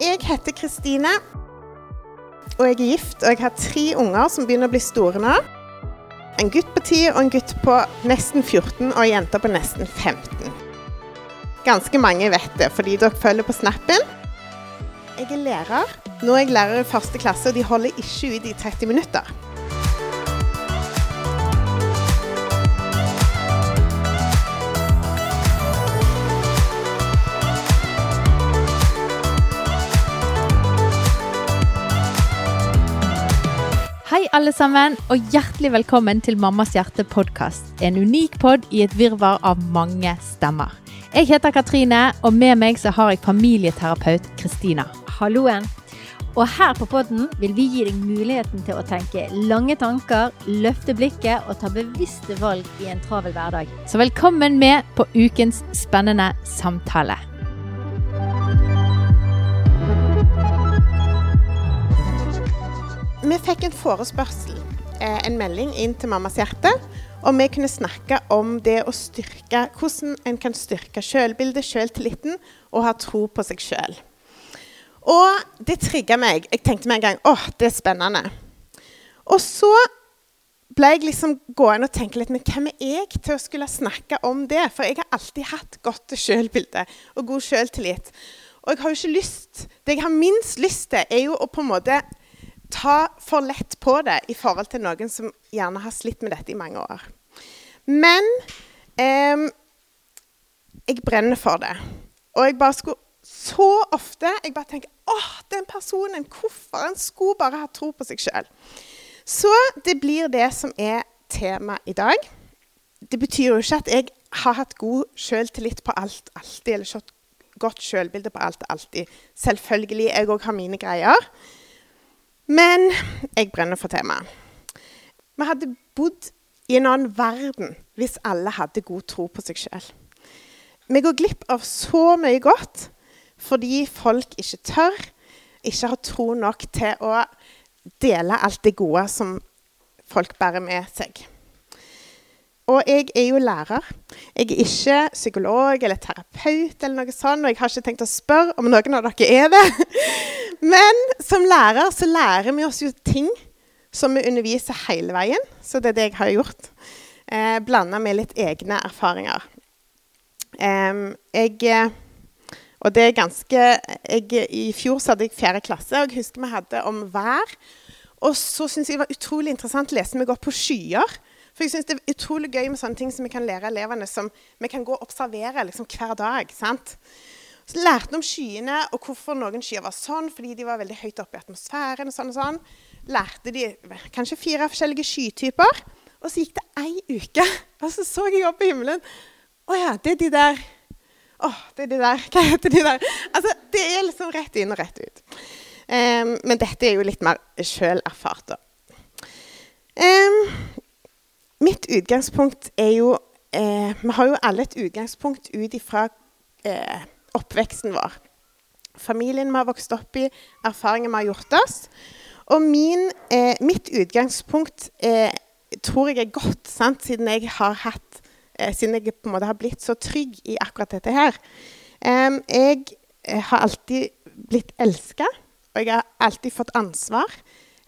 Jeg heter Kristine, og jeg er gift. Og jeg har tre unger som begynner å bli store nå. En gutt på 10 og en gutt på nesten 14 og en jente på nesten 15. Ganske mange vet det, fordi dere følger på snappen. Jeg er lærer. Nå er jeg lærer i første klasse, og de holder ikke ut i 30 minutter. Alle sammen, og hjertelig velkommen til Mammas hjerte podkast. En unik pod i et virvar av mange stemmer. Jeg heter Katrine, og med meg så har jeg familieterapeut Kristina. Halloen. Og her på podden vil vi gi deg muligheten til å tenke lange tanker, løfte blikket og ta bevisste valg i en travel hverdag. Så velkommen med på ukens spennende samtale. Vi fikk en forespørsel, eh, en melding inn til Mammas hjerte, om vi kunne snakke om det å styrke, hvordan en kan styrke sjølbildet, sjøltilliten og ha tro på seg selv. Og det trigga meg. Jeg tenkte med en gang åh, det er spennende. Og så ble jeg liksom gående og tenke litt Men hvem er jeg til å skulle snakke om det? For jeg har alltid hatt godt sjølbilde og god sjøltillit. Og jeg har jo ikke lyst Det jeg har minst lyst til, er jo å på en måte ta for lett på det i forhold til noen som gjerne har slitt med dette i mange år. Men eh, jeg brenner for det. Og jeg bare skulle så ofte jeg bare tenker åh, den personen, hvorfor? Han skulle bare ha tro på seg sjøl. Så det blir det som er tema i dag. Det betyr jo ikke at jeg har hatt god sjøltillit på alt alltid, eller godt sjølbilde på alt alltid. Selvfølgelig. Jeg òg har mine greier. Men jeg brenner for temaet. Vi hadde bodd i en annen verden hvis alle hadde god tro på seg sjøl. Vi går glipp av så mye godt fordi folk ikke tør, ikke har tro nok til å dele alt det gode som folk bærer med seg. Og jeg er jo lærer. Jeg er ikke psykolog eller terapeut, eller noe sånt, og jeg har ikke tenkt å spørre om noen av dere er det. Men som lærer så lærer vi oss jo ting som vi underviser hele veien. Så det er det jeg har gjort. Eh, Blanda med litt egne erfaringer. Eh, jeg Og det er ganske jeg, I fjor så hadde jeg fjerde klasse, og jeg husker vi hadde om vær. Og så syns jeg det var utrolig interessant å lese meg opp på skyer. For jeg synes Det er utrolig gøy med sånne ting som vi kan lære elevene som vi kan gå og observere liksom, hver dag. sant? Så lærte vi om skyene og hvorfor noen skyer var sånn, fordi de var veldig høyt oppe i atmosfæren. og sånn og sånn. Lærte de kanskje fire forskjellige skytyper. Og så gikk det ei uke, og så så jeg opp i himmelen. Å ja, det er de der. Å, det er de der. Hva heter de der? Altså, Det er liksom rett inn og rett ut. Um, men dette er jo litt mer sjøl erfart, da. Um, Mitt utgangspunkt er jo eh, Vi har jo alle et utgangspunkt ut ifra eh, oppveksten vår. Familien vi har vokst opp i, erfaringer vi har gjort oss. Og min, eh, mitt utgangspunkt eh, tror jeg er godt, sant? siden jeg har hatt eh, Siden jeg på en måte har blitt så trygg i akkurat dette her. jeg eh, har alltid blitt elska, og jeg har alltid fått ansvar.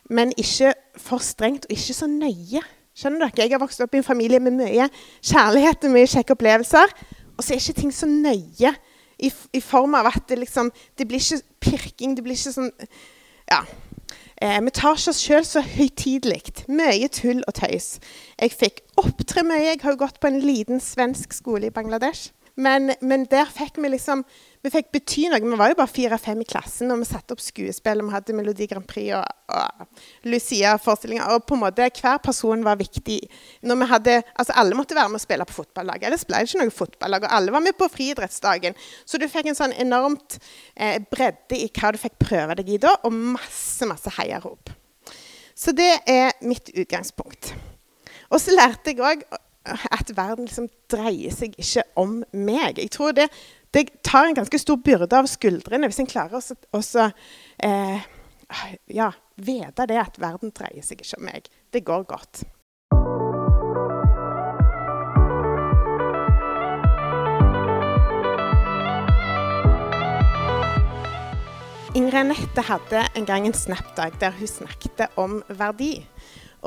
Men ikke for strengt og ikke så nøye. Skjønner dere? Jeg har vokst opp i en familie med mye kjærlighet og mye kjekke opplevelser. Og så er ikke ting så nøye i, i form av at det liksom Det blir ikke pirking. Det blir ikke sånn Ja. Eh, vi tar ikke oss sjøl så høytidelig. Mye tull og tøys. Jeg fikk opptre mye. Jeg har jo gått på en liten svensk skole i Bangladesh. Men, men der fikk vi liksom vi fikk bety noe. Vi var jo bare fire-fem i klassen, og vi satte opp skuespill. og Vi hadde Melodi Grand Prix og, og Lucia-forestillinger. Og på en måte hver person var viktig. Når vi hadde, altså Alle måtte være med å spille på fotballaget. Ellers ble det ikke noe fotballag. Og alle var med på friidrettsdagen. Så du fikk en sånn enormt eh, bredde i hva du fikk prøve deg i da, og masse, masse heiarop. Så det er mitt utgangspunkt. Og så lærte jeg òg at verden liksom dreier seg ikke om meg. Jeg tror det det tar en ganske stor byrde av skuldrene hvis en klarer å eh, ja, vite det at verden dreier seg ikke om meg. Det går godt. Ingrid Anette hadde en gang en Snap-dag der hun snakket om verdi.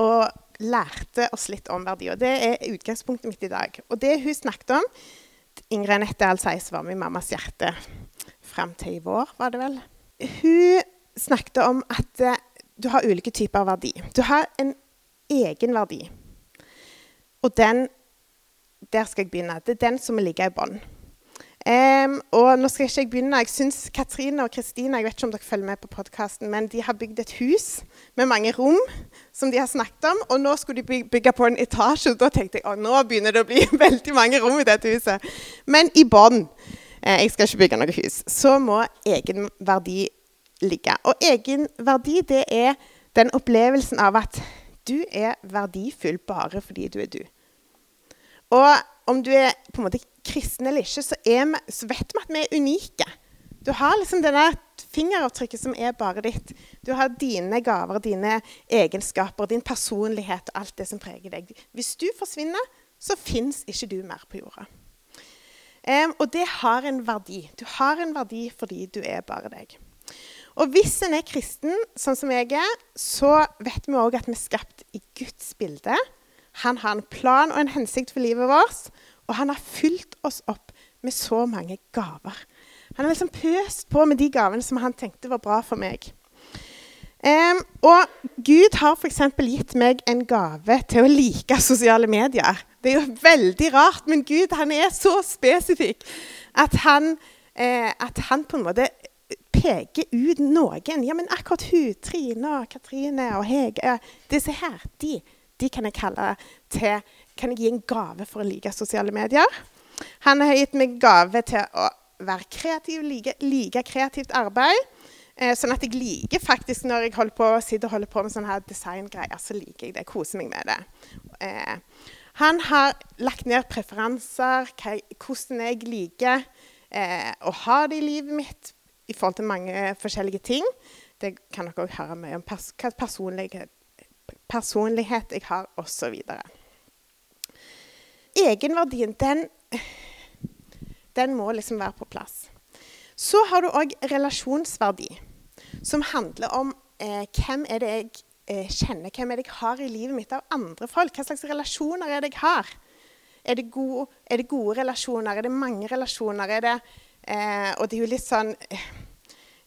Og lærte oss litt om verdi. Og det er utgangspunktet mitt i dag. Og det hun snakket om Ingrid Anette Alseis var med i Mammas hjerte fram til i vår, var det vel. Hun snakket om at eh, du har ulike typer verdi. Du har en egen verdi. Og den Der skal jeg begynne. Det er den som ligger i bånn. Um, og nå skal ikke jeg begynne. Jeg syns Katrine og Kristine jeg vet ikke om dere følger med på podcasten, men de har bygd et hus med mange rom som de har snakket om. Og nå skulle de bygge på en etasje. og Da tenkte jeg at nå begynner det å bli veldig mange rom i dette huset. Men i bånn eh, Jeg skal ikke bygge noe hus. Så må egenverdi ligge. Og egenverdi det er den opplevelsen av at du er verdifull bare fordi du er du. Og om du er på en måte kristen eller ikke, så, vi, så vet vi at vi er unike. Du har liksom det der fingeravtrykket som er bare ditt. Du har dine gaver, dine egenskaper, din personlighet og alt det som preger deg. Hvis du forsvinner, så fins ikke du mer på jorda. Um, og det har en verdi. Du har en verdi fordi du er bare deg. Og hvis en er kristen, sånn som jeg er, så vet vi òg at vi er skapt i Guds bilde. Han har en plan og en hensikt for livet vårt. Og han har fylt oss opp med så mange gaver. Han har liksom pøst på med de gavene som han tenkte var bra for meg. Um, og Gud har f.eks. gitt meg en gave til å like sosiale medier. Det er jo veldig rart, men Gud han er så spesifikk at han, eh, at han på en måte peker ut noen. Ja, men akkurat hun, Trine og Katrine og Hege Disse her, de, de kan jeg kalle til kan jeg gi en gave for å like sosiale medier. Han har gitt meg gave til å være kreativ, like, like kreativt arbeid. Eh, sånn at jeg liker faktisk når jeg holder på, sitter og holder på med sånne her designgreier, så liker jeg det. Koser meg med det. Eh, han har lagt ned preferanser, hva, hvordan jeg liker eh, å ha det i livet mitt i forhold til mange forskjellige ting. Det kan dere òg høre mye om pers hva personlighet, personlighet jeg har, osv egenverdien, den, den må liksom være på plass. Så har du òg relasjonsverdi, som handler om eh, hvem er det jeg eh, kjenner, hvem er det jeg har i livet mitt av andre folk. Hva slags relasjoner er det jeg har? Er det, gode, er det gode relasjoner? Er det mange relasjoner? Er det, eh, og det er jo litt sånn eh,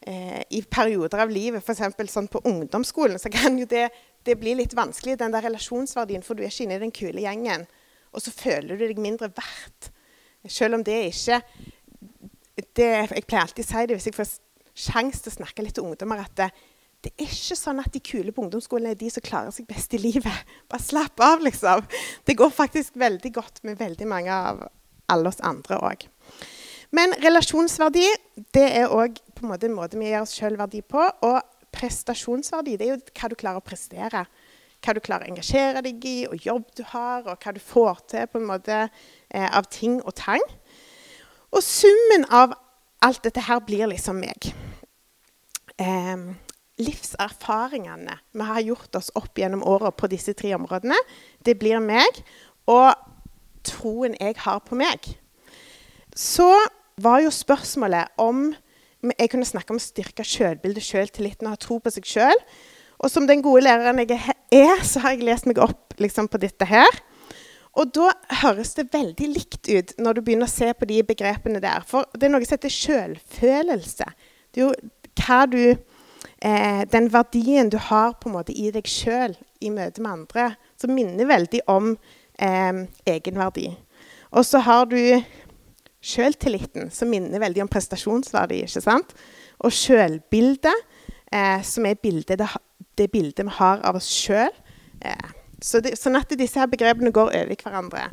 I perioder av livet, f.eks. sånn på ungdomsskolen, så kan jo det, det bli litt vanskelig, den der relasjonsverdien, for du er ikke inne i den kule gjengen. Og så føler du deg mindre verdt. Selv om det ikke det, Jeg pleier alltid å si det hvis jeg får sjanse til å snakke litt til ungdommer, at det, det, er ikke sånn at de kule på ungdomsskolen er de som klarer seg best i livet. Bare slapp av, liksom. Det går faktisk veldig godt med veldig mange av alle oss andre òg. Men relasjonsverdi det er òg en måte vi gir oss sjøl verdi på. Og prestasjonsverdi det er jo hva du klarer å prestere hva du klarer å engasjere deg i, og jobb du har, og hva du får til på en måte eh, av ting og tang. Og summen av alt dette her blir liksom meg. Eh, livserfaringene vi har gjort oss opp gjennom åra på disse tre områdene, det blir meg. Og troen jeg har på meg. Så var jo spørsmålet om jeg kunne snakke om å styrke sjølbildet, sjøltilliten og ha tro på seg sjøl. Og som den gode læreren jeg er, så har jeg lest meg opp liksom, på dette her. Og da høres det veldig likt ut når du begynner å se på de begrepene der. For det er noe som heter sjølfølelse. Det er jo hva du eh, Den verdien du har på en måte i deg sjøl i møte med andre, som minner veldig om eh, egenverdi. Og så har du sjøltilliten, som minner veldig om prestasjonsverdi. ikke sant? Og sjølbildet, eh, som er bildet det, det bildet vi har av oss sjøl. Eh, så sånn at disse her begrepene går over hverandre.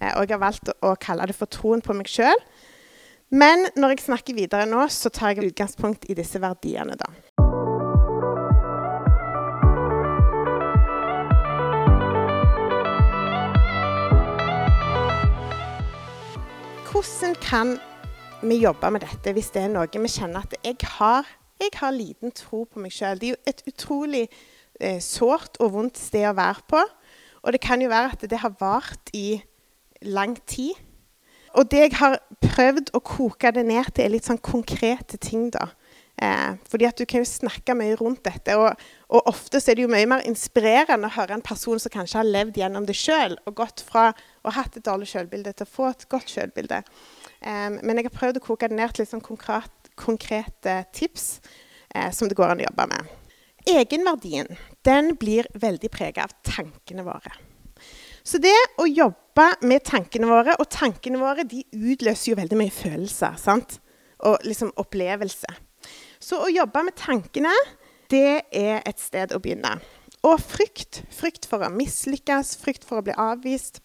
Eh, og jeg har valgt å, å, kalle det for troen på meg sjøl. Men når jeg snakker videre nå, så tar jeg utgangspunkt i disse verdiene, da. Hvordan kan vi jobbe med dette hvis det er noe vi kjenner at jeg har jeg har liten tro på meg sjøl. Det er jo et utrolig eh, sårt og vondt sted å være på. Og det kan jo være at det har vart i lang tid. Og det jeg har prøvd å koke det ned til, er litt sånn konkrete ting, da. Eh, fordi at du kan jo snakke mye rundt dette. Og, og ofte så er det jo mye mer inspirerende å høre en person som kanskje har levd gjennom det sjøl, og gått fra ha hatt et dårlig selvbilde til å få et godt selvbilde. Um, men jeg har prøvd å koke det ned til sånn konkret, konkrete tips eh, som det går an å jobbe med. Egenverdien den blir veldig prega av tankene våre. Så det å jobbe med tankene våre Og tankene våre de utløser jo veldig mye følelser. sant? Og liksom opplevelse. Så å jobbe med tankene, det er et sted å begynne. Og frykt. Frykt for å mislykkes, frykt for å bli avvist,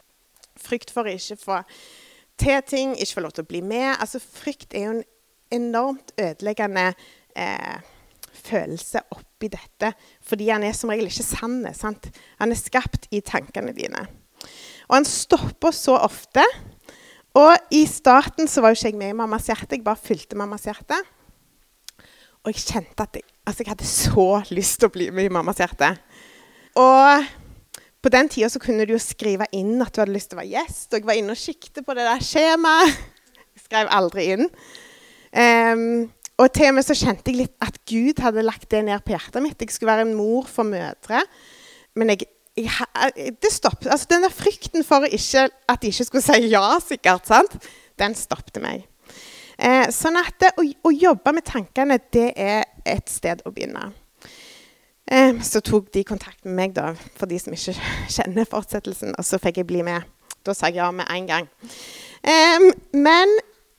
frykt for å ikke få til ting, ikke få lov til å bli med. Altså, frykt er jo en enormt ødeleggende eh, følelse oppi dette. Fordi han er som regel ikke sann. Sant? Han er skapt i tankene dine. Og han stopper så ofte. Og i starten så var jo ikke jeg med i mammas hjerte. Jeg bare fulgte mammas hjerte. Og jeg kjente at jeg, altså jeg hadde så lyst til å bli med i mammas hjerte. Og på den tida så kunne du jo skrive inn at du hadde lyst til å være gjest. Og jeg var inne og kikket på det der skjemaet. Jeg skrev aldri inn. Um, og til og med så kjente jeg litt at Gud hadde lagt det ned på hjertet mitt. Jeg skulle være en mor for mødre. Men jeg, jeg, det stoppet. Altså, den der frykten for ikke, at de ikke skulle si ja, sikkert, sant? den stoppet meg. Eh, sånn at det, å, å, jobbe med tankene, det er et sted å begynne. Eh, så tok de kontakt med meg, da, for de som ikke kjenner fortsettelsen. Og så fikk jeg bli med. Da sa jeg ja med en gang. Men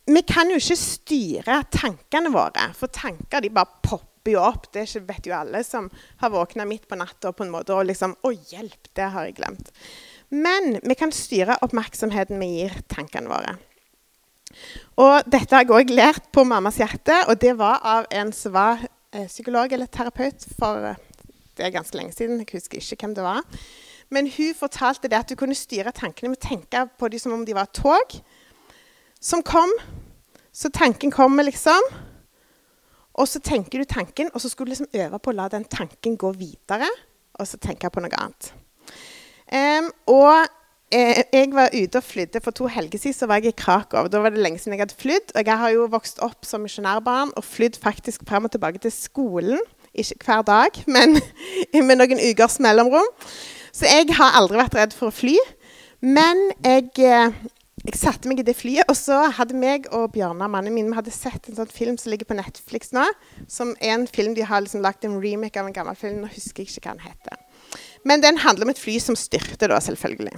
vi kan jo ikke styre tankene våre, for tanker de bare popper jo opp. Det vet jo alle som har våkna midt på natta på en måte og liksom Å, hjelp, det har jeg glemt. Men vi kan styre oppmerksomheten vi gir tankene våre. Og dette har jeg òg lært på Mammas hjerte, og det var av en som var eh, psykolog eller terapeut for eh, det er ganske lenge siden. Jeg husker ikke hvem det var. Men hun fortalte det at du kunne styre tankene med å tenke på dem som om de var tog som kom. Så tanken kommer, liksom. Og så tenker du tanken, og så skulle du liksom øve på å la den tanken gå videre. Og så tenke på noe annet. Um, og Eh, jeg var ute og flydde For to helger siden så var jeg i Krakow. Da var det lenge siden jeg hadde flydd. Og jeg har jo vokst opp som misjonærbarn og flydd faktisk frem og tilbake til skolen. Ikke hver dag, men med noen ukers mellomrom. Så jeg har aldri vært redd for å fly. Men jeg, eh, jeg satte meg i det flyet, og så hadde meg og Bjørnar, mannen min, vi hadde sett en sånn film som ligger på Netflix nå. Som er en film de har liksom lagt en remake av en gammel film. Nå husker jeg ikke hva den heter. Men den handler om et fly som styrte, da, selvfølgelig.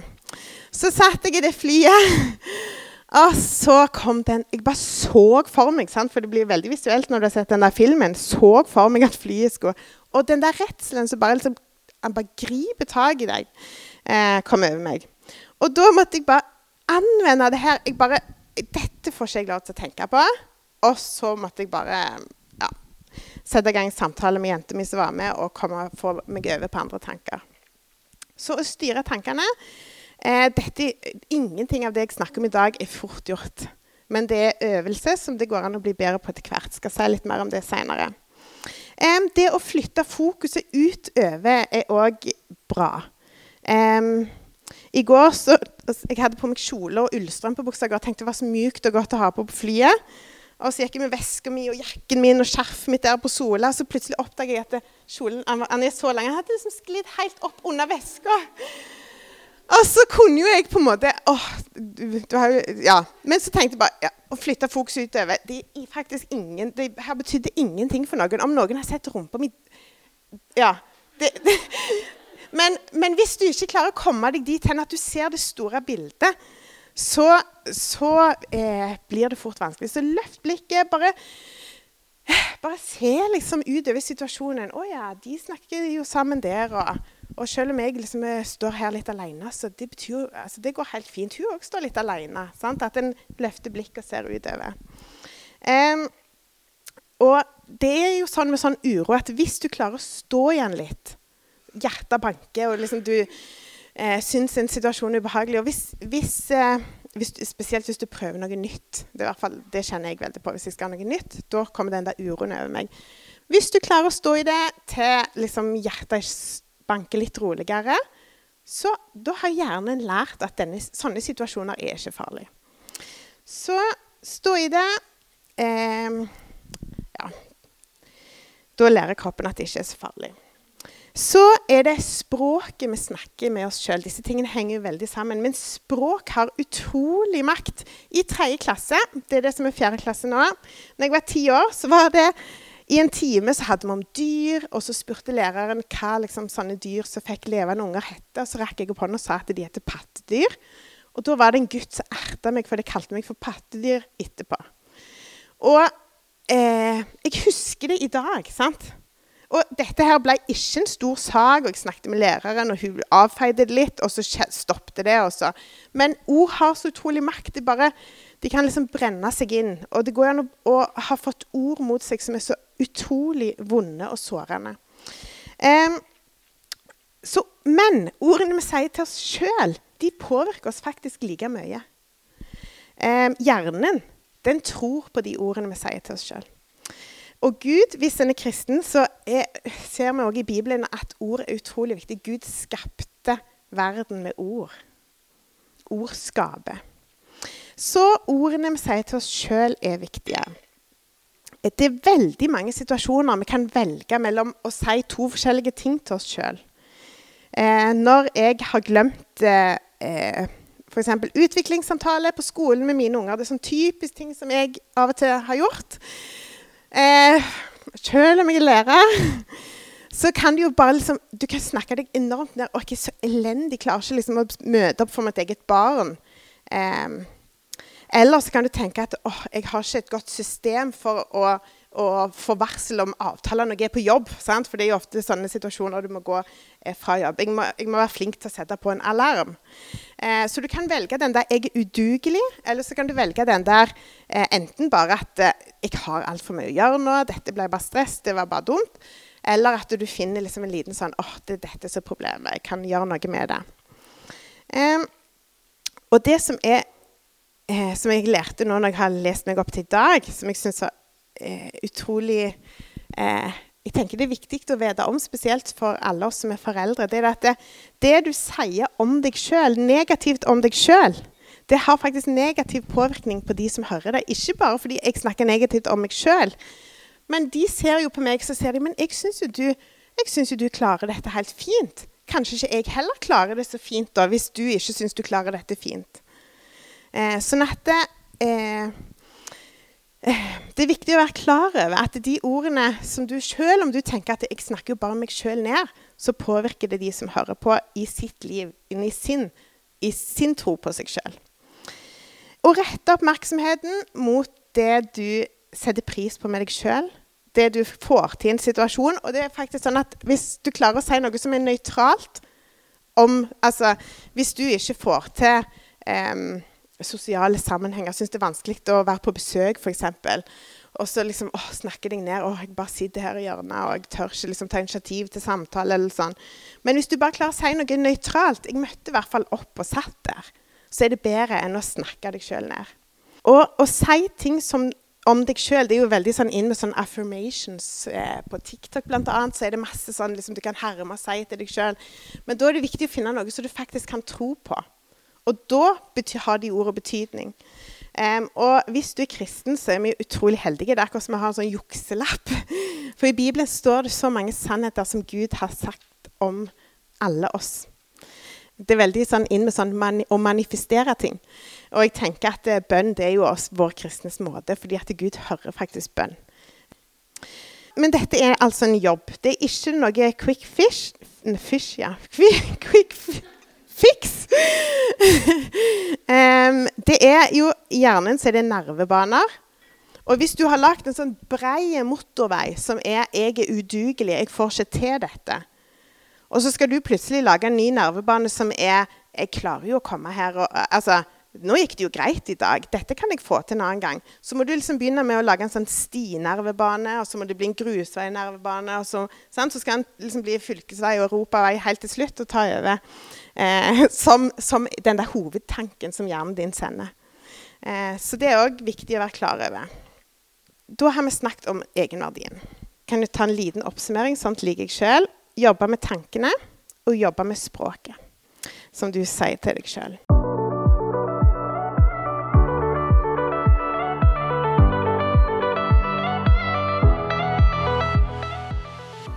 Så satt jeg i det flyet, og så kom den Jeg bare så for meg, sant? for det blir veldig visuelt når du har sett den der filmen. Så for meg at flyet skulle Og den der redselen som bare liksom bare griper tak i deg, eh, kom over meg. Og da måtte jeg bare anvende det her. Jeg bare Dette får ikke jeg lov til å tenke på. Og så måtte jeg bare ja, sette i gang samtale med jenta mi som var med, og komme, få meg over på andre tanker. Så å styre tankene eh, dette, Ingenting av det jeg snakker om i dag, er fort gjort. Men det er øvelse som det går an å bli bedre på etter hvert. Skal si litt mer om det senere. Eh, det å flytte fokuset utover er òg bra. Eh, I går så, jeg hadde på meg kjole og ullstrømpebukser og tenkte det var så mykt og godt å ha på på flyet. Og så gikk jeg med veska mi og jakken min og skjerfet mitt der på Sola. Og så plutselig oppdaget jeg at kjolen han er så lang. Han hadde liksom sklidd helt opp under veska. Og så kunne jo jeg på en måte åh, du, du jo, ja. Men så tenkte jeg bare ja, å flytte fokus utover det er faktisk ingen, det her betydde ingenting for noen. Om noen har sett rumpa mi Ja. Det, det. Men, men, hvis du ikke klarer å komme deg dit hen at du ser det store bildet, så, så eh, blir det fort vanskelig. Så løft blikket. Bare, bare se liksom utover situasjonen. 'Å ja, de snakker jo sammen der.' Og, og selv om jeg liksom eh, står her litt alene, så det, betyr, altså, det går helt fint. Hun òg står litt alene. Sant? At en løfter blikket og ser utover. Um, og det er jo sånn med sånn uro at hvis du klarer å stå igjen litt Hjertet banker, og liksom du eh, syns en situasjon er ubehagelig. Og hvis, hvis, eh, hvis, spesielt hvis du prøver noe nytt. Det, fall, det, kjenner jeg veldig på. Hvis jeg skal ha noe nytt, da kommer den der uroen over meg. Hvis du klarer å stå i det til liksom, hjertet banker litt roligere, så da har hjernen lært at denne, sånne situasjoner er ikke farlig. Så stå i det. Eh, ja. Da lærer kroppen at det ikke er så farlig. Så er det språket vi snakker med oss sjøl. Disse tingene henger veldig sammen. Men språk har utrolig makt. I tredje klasse, det er det som er fjerde klasse nå Når jeg var ti år, så var det i en time så hadde vi om dyr, og så spurte læreren hva liksom, sånne dyr som fikk levende unger. Og så rakk jeg opp hånda og sa at de heter pattedyr. Og da var det en gutt som erta meg, for de kalte meg for pattedyr etterpå. Og eh, jeg husker det i dag. sant? Og dette her ble ikke en stor sak, og jeg snakket med læreren, og hun avfeide det litt, og så stoppet det. Også. Men ord har så utrolig makt. De, bare, de kan liksom brenne seg inn. Og det går an å, å, ha fått ord mot seg som er så utrolig vonde og sårende. Eh, så, men ordene vi sier til oss sjøl, de påvirker oss faktisk like mye. Eh, hjernen den tror på de ordene vi sier til oss sjøl. Og Gud, hvis en er kristen, så er, ser vi også i Bibelen at ord er utrolig viktig. Gud skapte verden med ord. Ord skaper. Så ordene vi sier til oss sjøl, er viktige. Det er veldig mange situasjoner vi kan velge mellom å si to forskjellige ting til oss sjøl. Eh, når jeg har glemt eh, eh f.eks. utviklingssamtale på skolen med mine unger. Det er sånn typisk ting som jeg av og til har gjort. Eh, selv om jeg er lærer, så kan du jo bare liksom, du kan snakke deg enormt ned. 'Å, jeg er så elendig, klarer ikke liksom å møte opp for mitt eget barn.' Eh, eller så kan du tenke at 'Å, jeg har ikke et godt system for å' og få varsel om avtaler når jeg er på jobb. Sant? For det er jo ofte sånne situasjoner du må gå eh, fra jobb. Jeg må, jeg må, være flink til å sette på en alarm. Eh, så du kan velge den der 'jeg er udugelig', eller så kan du velge den der eh, enten bare at eh, 'jeg har altfor mye å gjøre nå', 'dette ble bare stress', 'det var bare dumt'. Eller at du finner liksom en liten sånn 'åh, det er dette som er problemet', jeg kan gjøre noe med det'. Eh, og det som er eh, som jeg lærte nå når jeg har lest meg opp til i dag, som jeg syns var eh, utrolig eh, jeg tenker Det er viktig å vite om, spesielt for alle oss som er foreldre. Det er at det, det du sier om deg sjøl, negativt om deg sjøl, det har faktisk negativ påvirkning på de som hører det. Ikke bare fordi jeg snakker negativt om meg sjøl, men de ser jo på meg så ser de, men jeg syns jo, jo, du klarer dette helt fint. Kanskje ikke jeg heller klarer det så fint da, hvis du ikke syns du klarer dette fint. Eh, sånn at eh, det er viktig å være klar over at de ordene som du Selv om du tenker at 'jeg snakker jo bare meg sjøl ned', så påvirker det de som hører på, i sitt liv, i sin, i sin tro på seg sjøl. Å rette oppmerksomheten mot det du setter pris på med deg sjøl, det du får til i en situasjon. Og det er faktisk sånn at hvis du klarer å si noe som er nøytralt om Altså, hvis du ikke får til um, sosiale sammenhenger. Syns det er vanskelig å være på besøk, f.eks. Og så liksom, å, snakke deg ned. Å, jeg bare sitter her i hjørnet og jeg tør ikke liksom, ta initiativ til samtale. eller sånn. Men hvis du bare klarer å si noe nøytralt Jeg møtte i hvert fall opp og satt der. Så er det bedre enn å snakke deg sjøl ned. Og å si ting som, om deg sjøl Det er jo veldig sånn inn med sånn affirmations. Eh, på TikTok annet, så er det masse sånn liksom, du kan herme og si til deg sjøl. Men da er det viktig å finne noe som du faktisk kan tro på. Og da har de ordet betydning. Um, og hvis du er kristen, så er vi utrolig heldige. Det er akkurat som vi har en sånn jukselapp. For i Bibelen står det så mange sannheter som Gud har sagt om alle oss. Det er veldig sånn inn med sånn mani å manifestere ting. Og jeg tenker at uh, bønn det er jo også vår kristnes måte, fordi at Gud hører faktisk bønn. Men dette er altså en jobb. Det er ikke noe quick fish, fish ja. Quick, quick fiks. um, det er jo hjernen så er det nervebaner. Og hvis du har lagd en sånn brei motorvei som er 'jeg er udugelig, jeg får ikke til dette', og så skal du plutselig lage en ny nervebane som er 'jeg klarer jo å komme her' og, altså, nå gikk det jo greit i dag. Dette kan jeg få til en annen gang. Så må du liksom begynne med å lage en sånn stinervebane, og så må det bli en grusveinervebane. Og så, så skal den liksom bli fylkesvei og europavei helt til slutt og ta over. Eh, som, som, den der hovedtanken som hjernen din sender. Eh, så det er òg viktig å være klar over. Da har vi snakket om egenverdien. Kan du ta en liten oppsummering? Sånt liker jeg sjøl. Jobbe med tankene og jobbe med språket, som du sier til deg sjøl.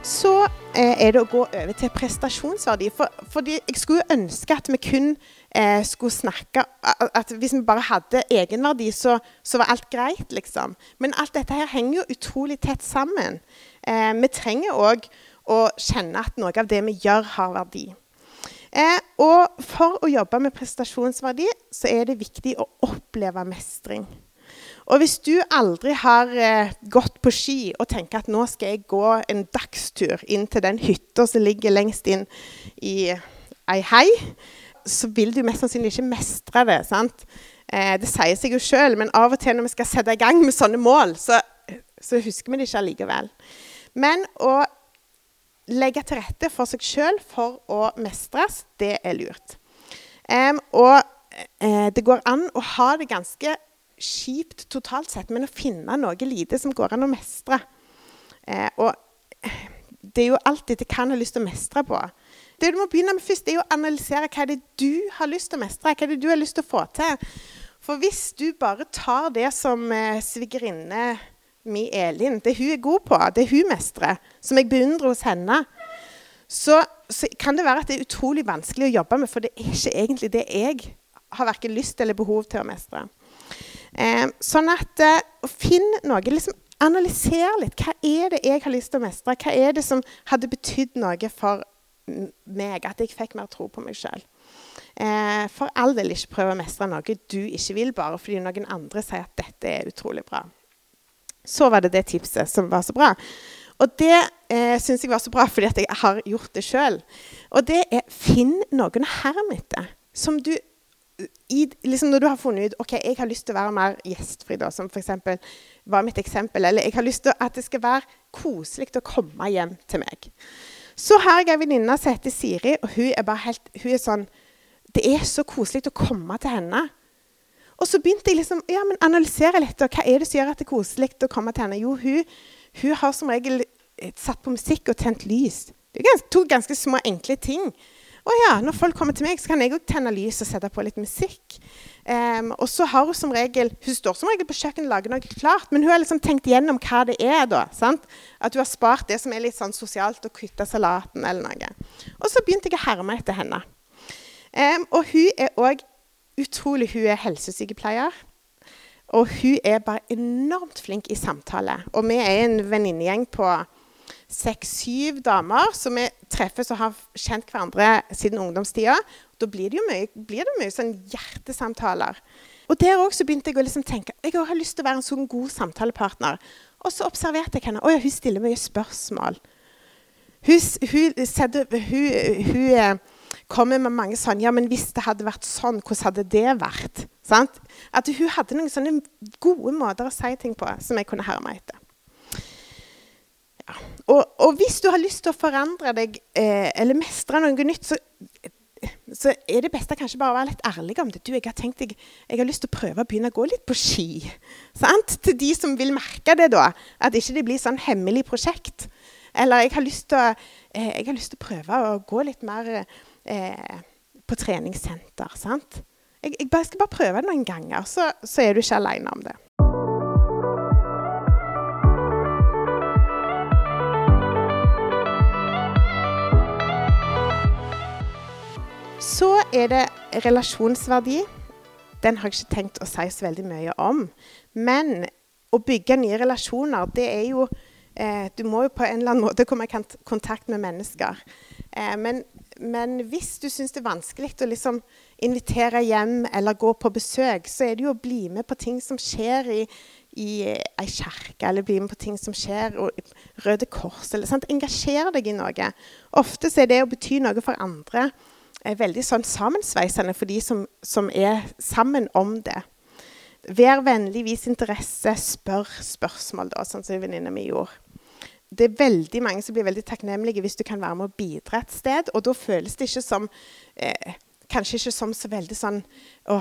Så er det å gå over til prestasjonsverdi. For, fordi jeg skulle ønske at vi kun eh, skulle snakke At hvis vi bare hadde egenverdi, så, så, var alt greit, liksom. Men alt dette her henger jo utrolig tett sammen. Eh, vi trenger òg å kjenne at noe av det vi gjør, har verdi. Eh, og for å jobbe med prestasjonsverdi så er det viktig å oppleve mestring. Og hvis du aldri har eh, gått på ski og tenker at nå skal jeg gå en dagstur inn til den hytta som ligger lengst inn i ei hei, så vil du mest sannsynlig ikke mestre det. sant? Eh, det sier seg jo sjøl, men av og til når vi skal sette i gang med sånne mål, så, så husker vi det ikke allikevel. Men å legge til rette for seg sjøl for å mestres, det er lurt. Um, og eh, det går an å ha det ganske kjipt totalt sett, men å finne noe lite som går an å mestre. Eh, og det er jo alltid dette kan ha lyst til å mestre på. Det du må begynne med først, er å analysere hva det er du har lyst til å mestre. Hva det er du har lyst til å få til. For hvis du bare tar det som eh, svigerinne mi Elin, det hun er god på, det hun mestrer, som jeg beundrer hos henne, så, så, kan det være at det er utrolig vanskelig å jobbe med, for det er ikke egentlig det jeg har verken lyst eller behov til å mestre. Eh, sånn at eh, Finn noe. liksom Analyser litt. Hva er det jeg har lyst til å mestre? Hva er det som hadde betydd noe for meg? At jeg fikk mer tro på meg sjøl. Eh, for all del ikke prøve å mestre noe du ikke vil, bare fordi noen andre sier at dette er utrolig bra. Så var det det tipset som var så bra. Og det eh, syns jeg var så bra fordi jeg har gjort det sjøl. Og det er finn noen å herme etter. Som du i, liksom når du har funnet ut ok, jeg har lyst til å være mer gjestfri, da, som f.eks. var mitt eksempel, eller jeg har lyst til at det skal være koselig å komme hjem til meg. Så har jeg ei venninne som heter Siri, og hun er bare helt, hun er sånn Det er så koselig å komme til henne. Og så begynte jeg liksom, ja, men analysere litt. Og hva er det som gjør at det er koselig å komme til henne? Jo, hun, hun har som regel satt på musikk og tent lys. Det er ganske, to ganske små, enkle ting. Å ja, når folk kommer til meg, så kan jeg òg tenne lys og sette på litt musikk. Um, og så har Hun som regel, hun står som regel på kjøkkenet og lager noe klart, men hun har liksom tenkt gjennom hva det er. da, sant? At hun har spart det som er litt sånn sosialt, og kutta salaten eller noe. Og så begynte jeg å herme etter henne. Um, og hun er òg utrolig Hun er helsesykepleier. Og hun er bare enormt flink i samtale. Og vi er en venninnegjeng på seks-syv damer som vi treffes og har kjent hverandre siden ungdomstida. Da blir det jo mye, det mye sånn hjertesamtaler. Og der også begynte jeg å liksom tenke jeg har lyst til å være en sånn god samtalepartner. Og så observerte jeg henne. Å ja, hun stiller mye spørsmål. Hun, hun, hun, hun eh, kommer med mange sånn Ja, men hvis det hadde vært sånn, hvordan hadde det vært? Sant? At hun hadde noen sånne gode måter å si ting på som jeg kunne herme etter. Og, og, hvis du har lyst til å forandre deg eh, eller mestre noe nytt, så, så, er det beste kanskje bare å være litt ærlig om det. Du, jeg har tenkt jeg, jeg har lyst til å prøve å begynne å gå litt på ski. Sant? Til de som vil merke det, da. At ikke det blir sånn hemmelig prosjekt. Eller jeg har lyst til å, eh, har lyst til å prøve å gå litt mer eh, på treningssenter. sant? Jeg, jeg, bare, skal bare prøve det noen ganger, så, så er du ikke aleine om det. Så er det relasjonsverdi. Den har jeg ikke tenkt å si så veldig mye om. Men å bygge nye relasjoner, det er jo eh, Du må jo på en eller annen måte komme i kontakt med mennesker. Eh, men, men, hvis du syns det er vanskelig å liksom invitere hjem eller gå på besøk, så er det jo å bli med på ting som skjer i, i ei kirke, eller bli med på ting som skjer i Røde Kors. eller sant? Engasjer deg i noe. Ofte så er det å bety noe for andre er veldig sånn sammensveisende for de som, som er sammen om det. Vær vennlig, vis interesse, spør spørsmål, da, sånn som venninna mi gjorde. Det er veldig mange som blir veldig takknemlige hvis du kan være med å bidra et sted. Og da føles det ikke som eh, Kanskje ikke som så veldig sånn å,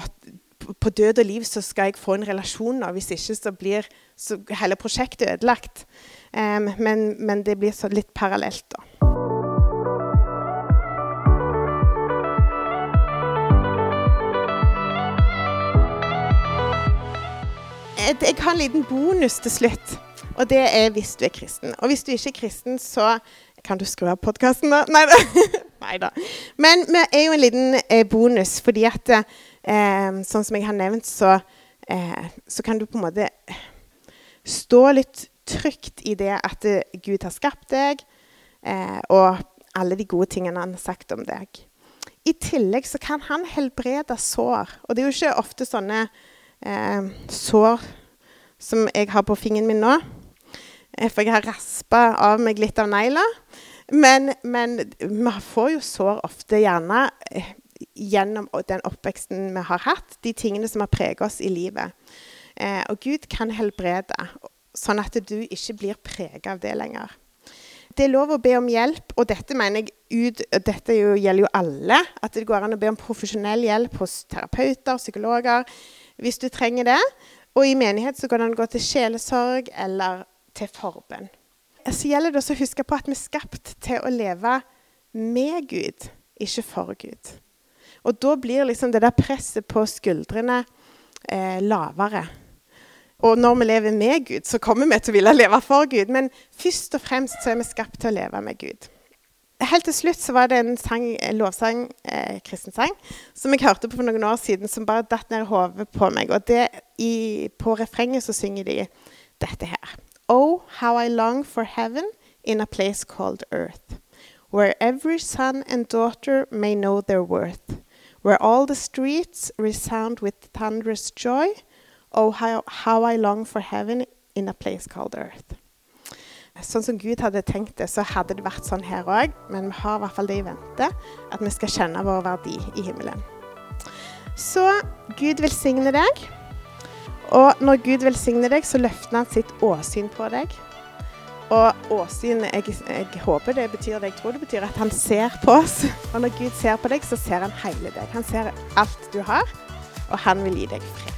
På død og liv så skal jeg få en relasjon nå. Hvis ikke så blir så hele prosjektet ødelagt. Um, men, men, det blir litt parallelt, da. Jeg har en liten bonus til slutt. Og det er hvis du er kristen. Og hvis du ikke er kristen, så Kan du skru av podkasten, da? Nei da. Men vi er jo en liten eh, bonus, fordi at eh, Sånn som jeg har nevnt, så, eh, så kan du på en måte stå litt trygt i det at eh, Gud har skapt deg, eh, og alle de gode tingene han har sagt om deg. I tillegg så kan han helbrede sår. Og det er jo ikke ofte sånne eh, sår som jeg har på fingeren min nå. Eh, for jeg har raspa av meg litt av negla. Men, men vi får jo sår ofte gjerne eh, gjennom den oppveksten vi har hatt. De tingene som har preget oss i livet. Eh, og Gud kan helbrede, sånn at du ikke blir preget av det lenger. Det er lov å be om hjelp, og dette mener jeg ut, dette jo, gjelder jo alle. At det går an å be om profesjonell hjelp hos terapeuter, psykologer, hvis du trenger det. Og i menighet så kan han gå til sjelesorg eller til forbønn. Så gjelder det også å huske på at vi er skapt til å leve med Gud, ikke for Gud. Og da blir liksom det der presset på skuldrene eh, lavere. Og når vi lever med Gud, så kommer vi til å ville leve for Gud. Men først og fremst så er vi skapt til å leve med Gud. Helt til slutt så var det en, sang, lovsang, eh, kristensang, som jeg hørte på for noen år siden, som bare datt ned i hodet på meg. Og det, i, på refrenget så synger de dette her. Oh, how I long for heaven in a place called earth. Where every son and daughter may know their worth. Where all the streets resound with thunderous joy. Oh, how, how I long for heaven in a place called earth. Sånn som Gud hadde tenkt det, så hadde det vært sånn her òg. Men vi har i hvert fall det i vente, at vi skal kjenne vår verdi i himmelen. Så Gud velsigne deg. Og når Gud velsigner deg, så løfter han sitt åsyn på deg. Og åsyn jeg, jeg, håper det betyr det jeg tror det betyr, at han ser på oss. Og når Gud ser på deg, så ser han hele deg. Han ser alt du har, og han vil gi deg fred.